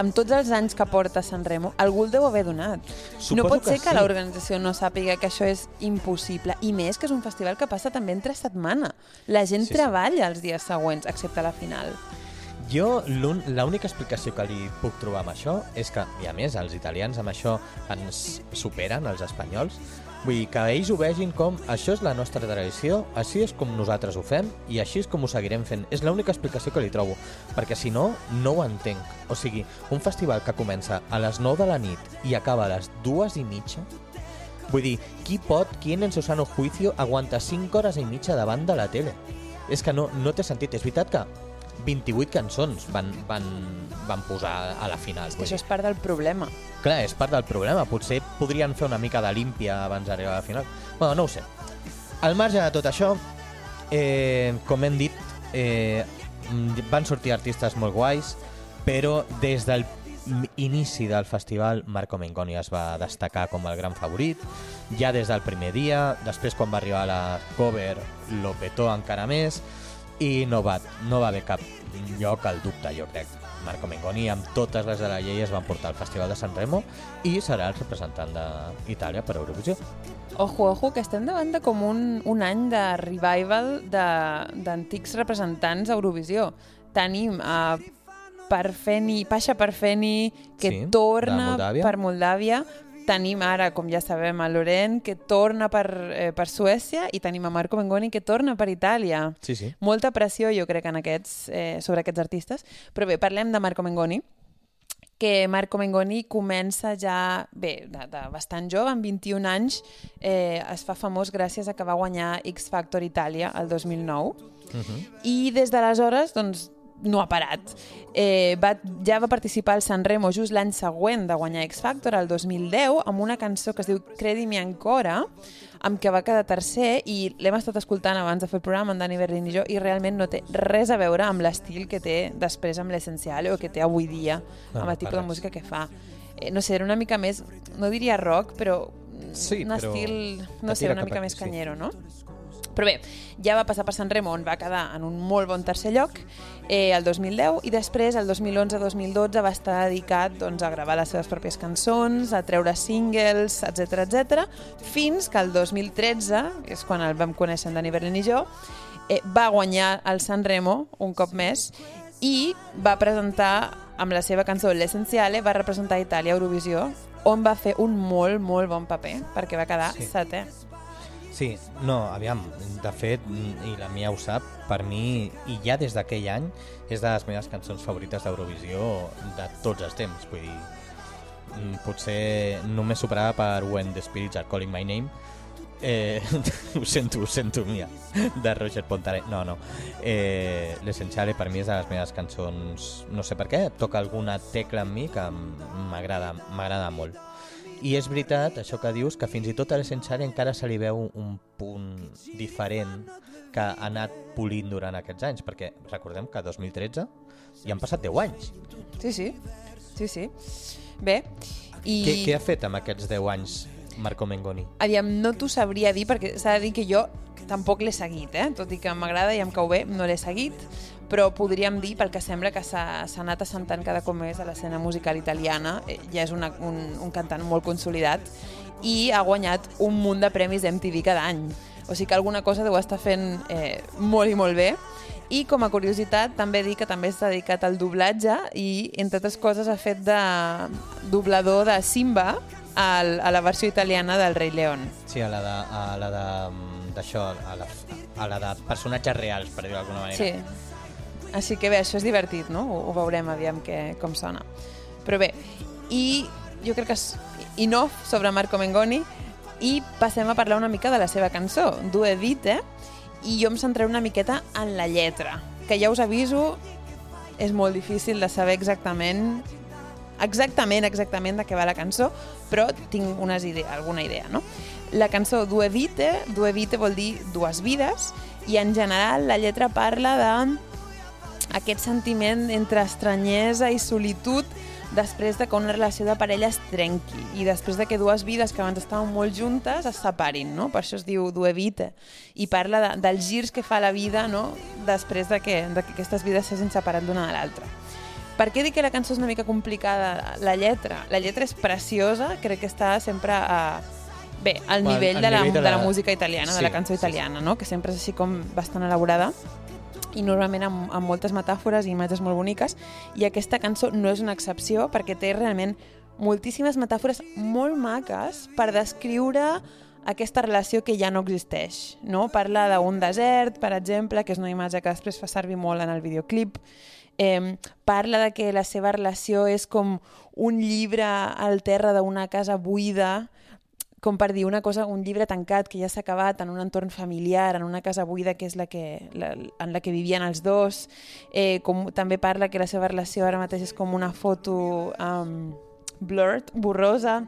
amb tots els anys que porta San Remo, algú el deu haver donat. no Suposo pot que ser que sí. l'organització no sàpiga que això és impossible. I més que és un festival que passa també entre setmana. La gent Sí, sí. treballa els dies següents, excepte la final. Jo l'única explicació que li puc trobar amb això és que, i a més, els italians amb això ens superen, els espanyols, vull dir, que ells ho vegin com això és la nostra tradició, així és com nosaltres ho fem i així és com ho seguirem fent. És l'única explicació que li trobo, perquè si no, no ho entenc. O sigui, un festival que comença a les 9 de la nit i acaba a les 2 i mitja, Vull dir, qui pot, qui en su sano juicio aguanta 5 hores i mitja davant de la tele? És que no, no té sentit. És veritat que 28 cançons van, van, van posar a la final. És que això és part del problema. Clar, és part del problema. Potser podrien fer una mica de límpia abans d'arribar a la final. Bueno, no ho sé. Al marge de tot això, eh, com hem dit, eh, van sortir artistes molt guais, però des del inici del festival Marco Mengoni es va destacar com el gran favorit, ja des del primer dia, després quan va arribar la cover lo petó encara més i no va, no va haver cap lloc al dubte, jo crec. Marco Mengoni amb totes les de la llei es van portar al Festival de San Remo i serà el representant d'Itàlia per Eurovisió. Ojo, ojo, que estem davant de com un, un any de revival de- d'antics representants a Eurovisió. Tenim a Parfeni, Pasha Parfeni, que Sí, torna Moldàvia. per Moldàvia. Tenim ara, com ja sabem, a Loren, que torna per, eh, per Suècia, i tenim a Marco Mengoni, que torna per Itàlia. Sí, sí. Molta pressió, jo crec, en aquests, eh, sobre aquests artistes. Però bé, parlem de Marco Mengoni que Marco Mengoni comença ja, bé, de, de bastant jove, amb 21 anys, eh, es fa famós gràcies a que va guanyar X Factor Itàlia el 2009 Uh -huh. i des d'aleshores doncs, no ha parat. Eh, va, ja va participar al San Remo just l'any següent de guanyar X Factor, el 2010, amb una cançó que es diu Credimi ancora, amb què va quedar tercer i l'hem estat escoltant abans de fer el programa amb Dani Berlin i jo i realment no té res a veure amb l'estil que té després amb l'Essencial o que té avui dia No, amb el tipus de música que fa. Eh, no sé, era una mica més, no diria rock, però Sí, un però estil, no sé, una mica aquí, més sí. canyero, no? Però bé, ja va passar per Sant Remo, on va quedar en un molt bon tercer lloc, eh, el 2010, i després, el 2011-2012, va estar dedicat doncs, a gravar les seves pròpies cançons, a treure singles, etc etc, fins que el 2013, que és quan el vam conèixer en Dani Berlin i jo, eh, va guanyar el San Remo un cop més i va presentar amb la seva cançó L'Essenciale, va representar Itàlia a Eurovisió, on va fer un molt, molt bon paper, perquè va quedar Sí. setè. Sí, no, aviam, de fet, i la Mia ho sap, per mi, i ja des d'aquell any, és de les meves cançons favorites d'Eurovisió de tots els temps. Vull dir, mm, potser només superada per When the Spirits Are Calling My Name, eh, ho sento, ho sento, Mia, de Roger Pontare. No, no. Eh, L'Essenciale per mi és de les meves cançons, no sé per què, toca alguna tecla en mi que m'agrada molt. I és veritat, això que dius, que fins i tot a l'Essenciale encara se li veu un, un punt diferent que ha anat polint durant aquests anys, perquè recordem que 2013 ja han passat 10 anys. Sí, sí. Sí, sí. Bé, i... Què, què ha fet amb aquests 10 anys Marco Mengoni? Aviam, no t'ho sabria dir, perquè s'ha de dir que jo tampoc l'he seguit, eh? tot i que m'agrada i em cau bé, no l'he seguit, però podríem dir, pel que sembla, que s'ha anat assentant cada cop més a l'escena musical italiana, eh, ja és una, un, un cantant molt consolidat, i ha guanyat un munt de premis MTV cada any. O sigui que alguna cosa deu estar fent eh, molt i molt bé. I com a curiositat també dir que també s'ha dedicat al doblatge i entre altres coses ha fet de doblador de Simba al, a la versió italiana del Rei León. Sí, a la de... A la de mm, d'això, a la, a la de personatges reals, per dir-ho d'alguna manera. Sí. Així que bé, això és divertit, no? Ho, ho veurem, aviam que, com sona. Però bé, i jo crec que és enough sobre Marco Mengoni i passem a parlar una mica de la seva cançó, Due Vite, i jo em centraré una miqueta en la lletra, que ja us aviso, és molt difícil de saber exactament exactament, exactament de què va la cançó, però tinc unes idea, alguna idea, no? La cançó Due Vite, Due Vite vol dir dues vides, i en general la lletra parla de aquest sentiment entre estranyesa i solitud després de que una relació de parella es trenqui i després de que dues vides que abans estaven molt juntes es separin, no? Per això es diu Due Vite i parla de, dels girs que fa la vida no? després de que, de que aquestes vides s'hagin separat l'una de l'altra. Per què dic que la cançó és una mica complicada? La lletra. La lletra és preciosa, crec que està sempre a, bé, al nivell, al de, la, nivell de de la la- música italiana, Sí, de la cançó sí, sí. italiana, no? que sempre és així com bastant elaborada i normalment amb, amb moltes metàfores i imatges molt boniques i aquesta cançó no és una excepció perquè té realment moltíssimes metàfores molt maques per descriure aquesta relació que ja no existeix. No? Parla d'un desert, per exemple, que és una imatge que després fa servir molt en el videoclip. Eh, parla de que la seva relació és com un llibre al terra d'una casa buida, com per dir una cosa, un llibre tancat que ja s'ha acabat en un entorn familiar, en una casa buida que és la que, la, en la que vivien els dos. Eh, com, també parla que la seva relació ara mateix és com una foto um, blurred, borrosa,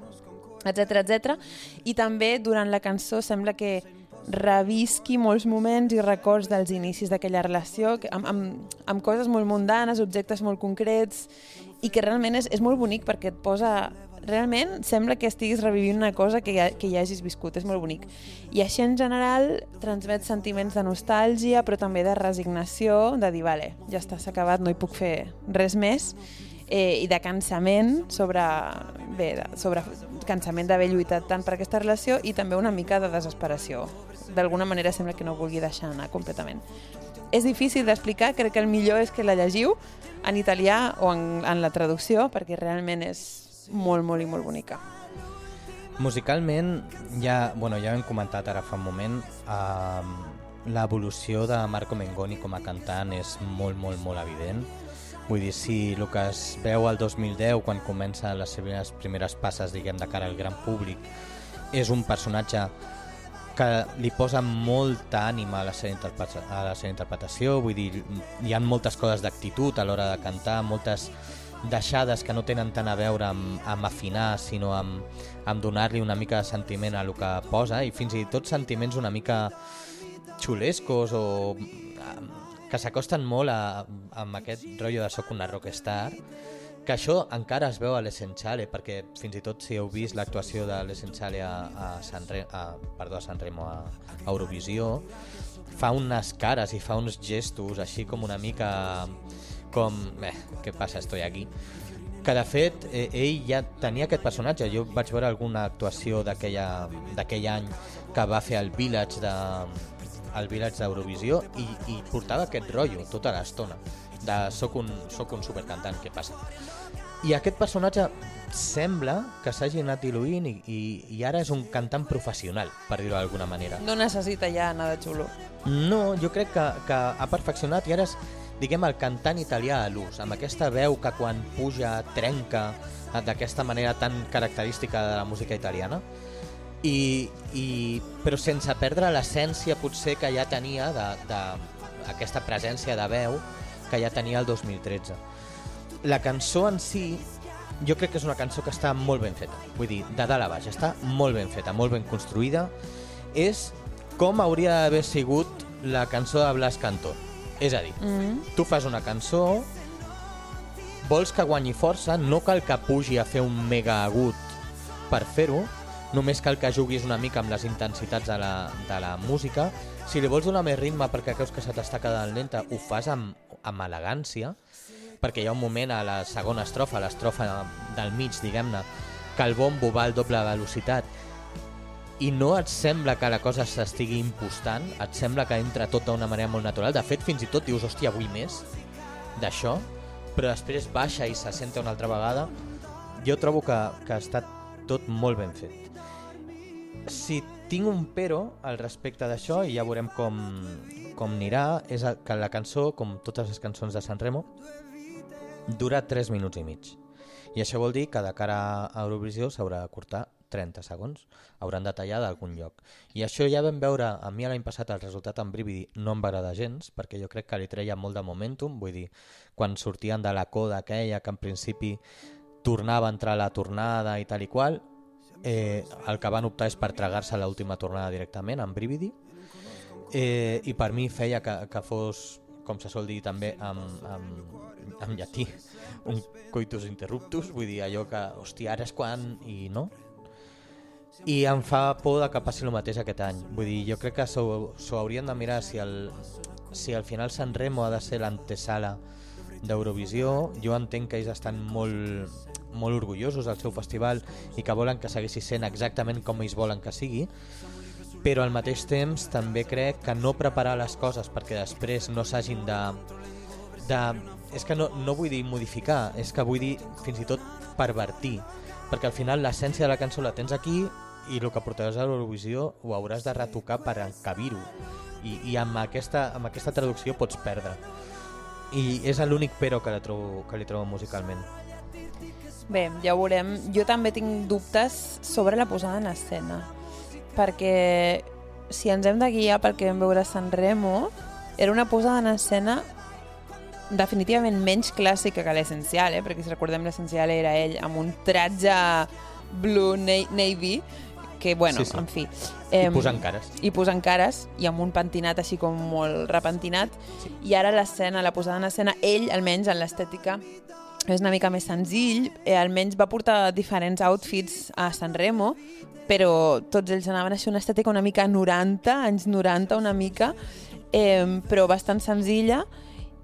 etc etc. I també durant la cançó sembla que revisqui molts moments i records dels inicis d'aquella relació, amb, amb, amb coses molt mundanes, objectes molt concrets, i que realment és, és molt bonic perquè et posa... Realment sembla que estiguis revivint una cosa que ja, que ja hagis viscut, és molt bonic. I així en general transmet sentiments de nostàlgia, però també de resignació, de dir, vale, ja està, s'ha acabat, no hi puc fer res més, eh, i de cansament sobre, bé, de, sobre cansament d'haver lluitat tant per aquesta relació i també una mica de desesperació. D'alguna manera sembla que no vulgui deixar anar completament. És difícil d'explicar, crec que el millor és que la llegiu en italià o en, en la traducció, perquè realment és molt, molt i molt bonica. Musicalment, ja, bueno, ja hem comentat ara fa un moment, eh, l'evolució de Marco Mengoni com a cantant és molt, molt, molt evident. Vull dir, si el que es veu al 2010, quan comença les seves primeres passes, diguem, de cara al gran públic, és un personatge que li posa molta ànima a la seva, interpreta a la seva interpretació, vull dir, hi ha moltes coses d'actitud a l'hora de cantar, moltes deixades que no tenen tant a veure amb, amb afinar, sinó amb, amb donar-li una mica de sentiment a el que posa, i fins i tot sentiments una mica xulescos o eh, que s'acosten molt a, amb aquest rotllo de soc una rockstar, que això encara es veu a l'Essenziale, perquè fins i tot si heu vist l'actuació de l'Essenziale a, a, San Re, a, perdó, a San Remo, a, a Eurovisió, fa unes cares i fa uns gestos així com una mica com, eh, què passa, estoy aquí que de fet eh, ell ja tenia aquest personatge jo vaig veure alguna actuació d'aquell any que va fer el Village de el Village d'Eurovisió i, i portava aquest rotllo tota l'estona de soc un, soc un supercantant, què passa? I aquest personatge sembla que s'hagi anat diluint i, i, i ara és un cantant professional, per dir-ho d'alguna manera. No necessita ja anar de xulo. No, jo crec que, que ha perfeccionat i ara és, diguem, el cantant italià a l'ús, amb aquesta veu que quan puja trenca eh, d'aquesta manera tan característica de la música italiana, i, i, però sense perdre l'essència potser que ja tenia d'aquesta presència de veu que ja tenia el 2013. La cançó en si, jo crec que és una cançó que està molt ben feta, vull dir, de dalt a baix, està molt ben feta, molt ben construïda, és com hauria d'haver sigut la cançó de Blas Cantó. És a dir, Mm. tu fas una cançó, vols que guanyi força, no cal que pugi a fer un mega agut per fer-ho, només cal que juguis una mica amb les intensitats de la, de la música. Si li vols donar més ritme perquè creus que se t'està quedant lenta, ho fas amb, amb elegància, perquè hi ha un moment a la segona estrofa, l'estrofa del mig, diguem-ne, que el bombo va al doble velocitat i no et sembla que la cosa s'estigui impostant, et sembla que entra tot d'una manera molt natural. De fet, fins i tot dius, hòstia, vull més d'això, però després baixa i se senta una altra vegada. Jo trobo que, que ha estat tot molt ben fet. Si tinc un però al respecte d'això, i ja veurem com, com anirà, és que la cançó, com totes les cançons de San Remo, dura 3 minuts i mig. I això vol dir que de cara a Eurovisió s'haurà de cortar 30 segons, hauran de tallar d'algun lloc. I això ja vam veure, a mi l'any passat el resultat amb Brividi no em va agradar gens, perquè jo crec que li treia molt de momentum, vull dir, quan sortien de la coda aquella que en principi tornava a entrar la tornada i tal i qual, eh, el que van optar és per tragar-se l'última tornada directament amb Brividi, eh, i per mi feia que, que fos, com se sol dir també amb, amb, amb llatí, un coitus interruptus, vull dir allò que, hòstia, ara és quan, i no, i em fa por de que passi el mateix aquest any. Vull dir, jo crec que s'ho haurien de mirar si el, si al final San Remo ha de ser l'antesala d'Eurovisió. Jo entenc que ells estan molt, molt orgullosos del seu festival i que volen que segueixi sent exactament com ells volen que sigui, però al mateix temps també crec que no preparar les coses perquè després no s'hagin de, de... És que no, no vull dir modificar, és que vull dir fins i tot pervertir, perquè al final l'essència de la cançó la tens aquí i el que portaràs a l'Eurovisió ho hauràs de retocar per encabir-ho i, i amb, aquesta, amb aquesta traducció pots perdre i és l'únic però que, la trobo, que li trobo musicalment Bé, ja ho veurem. Jo també tinc dubtes sobre la posada en escena, perquè si ens hem de guiar pel que vam veure a San Remo, era una posada en escena definitivament menys clàssica que l'essencial, eh? perquè si recordem l'essencial era ell amb un tratge blue navy que, bueno, sí, sí. en fi... Eh, I posant cares. I posant cares, i amb un pentinat així com molt repentinat. Sí. I ara l'escena, la posada en escena, ell, almenys en l'estètica, és una mica més senzill. Eh, almenys va portar diferents outfits a San Remo, però tots ells anaven a ser una estètica una mica 90, anys 90 una mica, eh, però bastant senzilla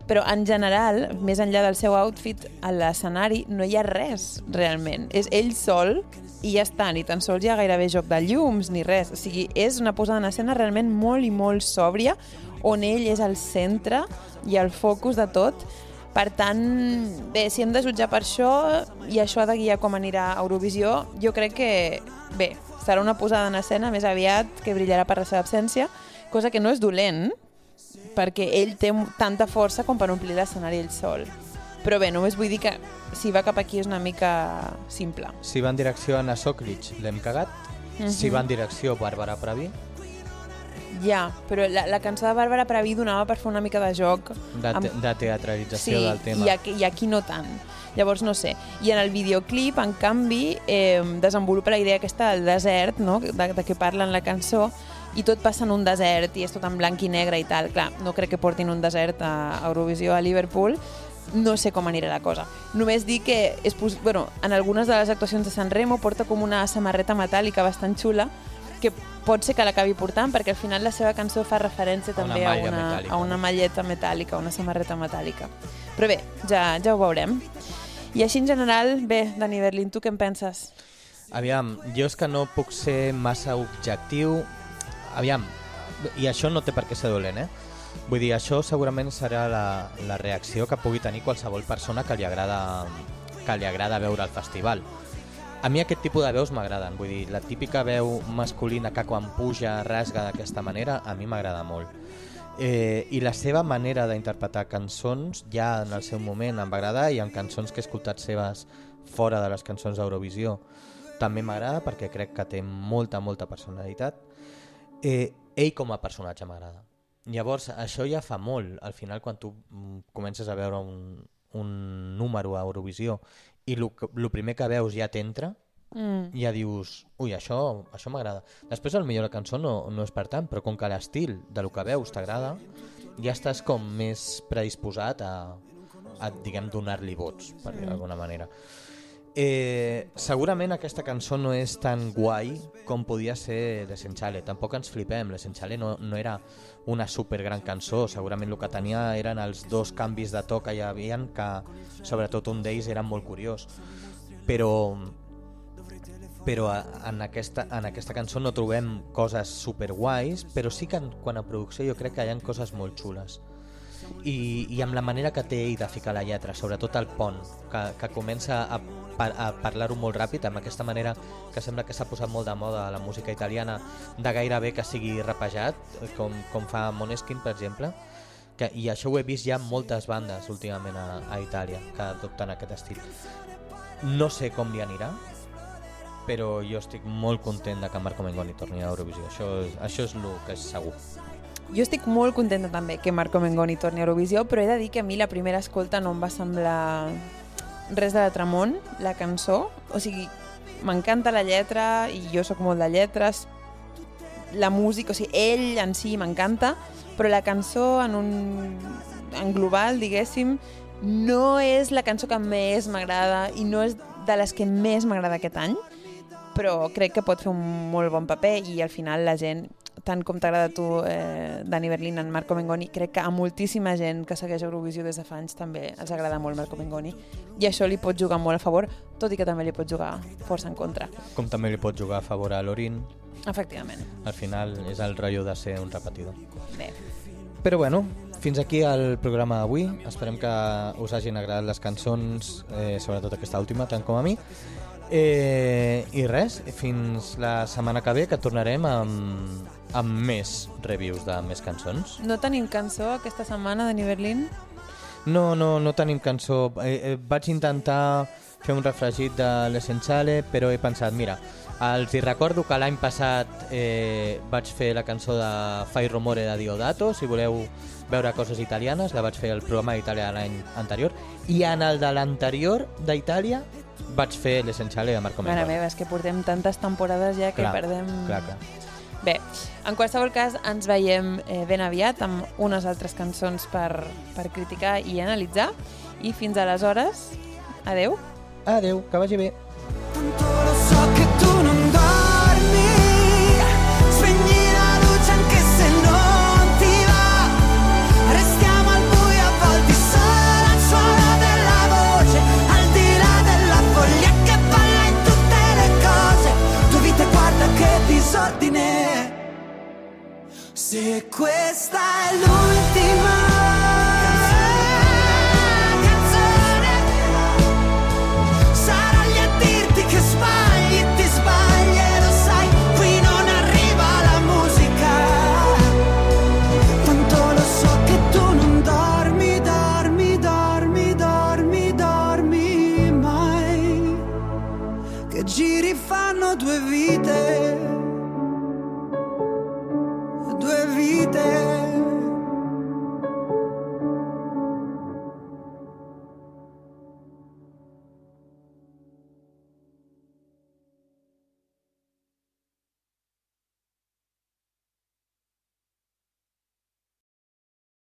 però en general, més enllà del seu outfit, a l'escenari no hi ha res, realment. És ell sol i ja està, ni tan sols hi ha gairebé joc de llums ni res. O sigui, és una posada en escena realment molt i molt sòbria, on ell és el centre i el focus de tot. Per tant, bé, si hem de jutjar per això i això ha de guiar com anirà a Eurovisió, jo crec que, bé, serà una posada en escena més aviat que brillarà per la seva absència, cosa que no és dolent, perquè ell té tanta força com per omplir l'escenari ell sol. Però bé, només vull dir que si va cap aquí és una mica simple. Si va en direcció a Anna Soklic, l'hem cagat. Uh -huh. Si va en direcció Bàrbara Pravi... Ja, però la, la cançó de Bàrbara Pravi donava per fer una mica de joc... De, te amb... de teatralització sí, del tema. I aquí, i aquí no tant. Llavors, no sé. I en el videoclip, en canvi, eh, desenvolupa la idea aquesta del desert, no? de, de què parla en la cançó, i tot passa en un desert i és tot en blanc i negre i tal. Clar, no crec que portin un desert a Eurovisió a Liverpool, no sé com anirà la cosa. Només dir que és, bueno, en algunes de les actuacions de San Remo porta com una samarreta metàl·lica bastant xula que pot ser que l'acabi portant perquè al final la seva cançó fa referència també una a una, metàl·lica. a una malleta metàl·lica, una samarreta metàl·lica. Però bé, ja, ja ho veurem. I així en general, bé, Dani Berlin, tu què en penses? Aviam, jo és que no puc ser massa objectiu. Aviam, i això no té per què ser dolent, eh? Vull dir, això segurament serà la, la reacció que pugui tenir qualsevol persona que li agrada, que li agrada veure el festival. A mi aquest tipus de veus m'agraden, vull dir, la típica veu masculina que quan puja rasga d'aquesta manera, a mi m'agrada molt. Eh, I la seva manera d'interpretar cançons ja en el seu moment em va agradar i en cançons que he escoltat seves fora de les cançons d'Eurovisió també m'agrada perquè crec que té molta, molta personalitat. Eh, ell com a personatge m'agrada. Llavors, això ja fa molt. Al final, quan tu mm, comences a veure un, un número a Eurovisió i el primer que veus ja t'entra, mm. ja dius, ui, això, això m'agrada. Després, el millor la cançó no, no és per tant, però com que l'estil de lo que veus t'agrada, ja estàs com més predisposat a, a diguem, donar-li vots, per dir d'alguna manera. Eh, segurament aquesta cançó no és tan guai com podia ser l'Essenchale. Tampoc ens flipem, l'Essenchale no, no era una super gran cançó, segurament el que tenia eren els dos canvis de to que hi havia, que sobretot un d'ells era molt curiós. Però però en aquesta, en aquesta cançó no trobem coses super guais, però sí que en, quan a producció jo crec que hi ha coses molt xules. I, i amb la manera que té ell de ficar la lletra, sobretot el pont, que, que comença a, a parlar-ho molt ràpid, amb aquesta manera que sembla que s'ha posat molt de moda la música italiana, de gairebé que sigui rapejat, com, com fa Moneskin, per exemple, que, i això ho he vist ja moltes bandes últimament a, a Itàlia, que adopten aquest estil. No sé com li anirà, però jo estic molt content de que Marco Mengoni torni a Eurovisió. Això, això és el que és segur. Jo estic molt contenta també que Marco Mengoni torni a Eurovisió, però he de dir que a mi la primera escolta no em va semblar res de Tramont, la cançó. O sigui, m'encanta la lletra i jo sóc molt de lletres. La música, o sigui, ell en si m'encanta, però la cançó en un en global, diguéssim, no és la cançó que més m'agrada i no és de les que més m'agrada aquest any però crec que pot fer un molt bon paper i al final la gent, tant com t'agrada a tu eh, Dani Berlin en Marco Mengoni, crec que a moltíssima gent que segueix Eurovisió des de fa anys també els agrada molt Marco Mengoni i això li pot jugar molt a favor, tot i que també li pot jugar força en contra. Com també li pot jugar a favor a Lorin. Efectivament. Al final és el rotllo de ser un repetidor. Bé. Però bueno, fins aquí el programa d'avui. Esperem que us hagin agradat les cançons, eh, sobretot aquesta última, tant com a mi. Eh, I res, fins la setmana que ve que tornarem amb, amb més reviews de més cançons. No tenim cançó aquesta setmana de Berlin? No, no, no tenim cançó. Eh, eh, vaig intentar fer un refregit de l'Essenziale, però he pensat, mira, els hi recordo que l'any passat eh, vaig fer la cançó de Fai Rumore de Diodato, si voleu veure coses italianes, la vaig fer el programa d'Itàlia l'any anterior, i en el de l'anterior d'Itàlia vaig fer l'Essenciale de Marco Mengoni. Mare meva, és que portem tantes temporades ja que clar, perdem... Clar, clar. Bé, en qualsevol cas ens veiem eh, ben aviat amb unes altres cançons per, per criticar i analitzar i fins aleshores, adeu. Adeu, que vagi bé. Lo Se questa è l'ultima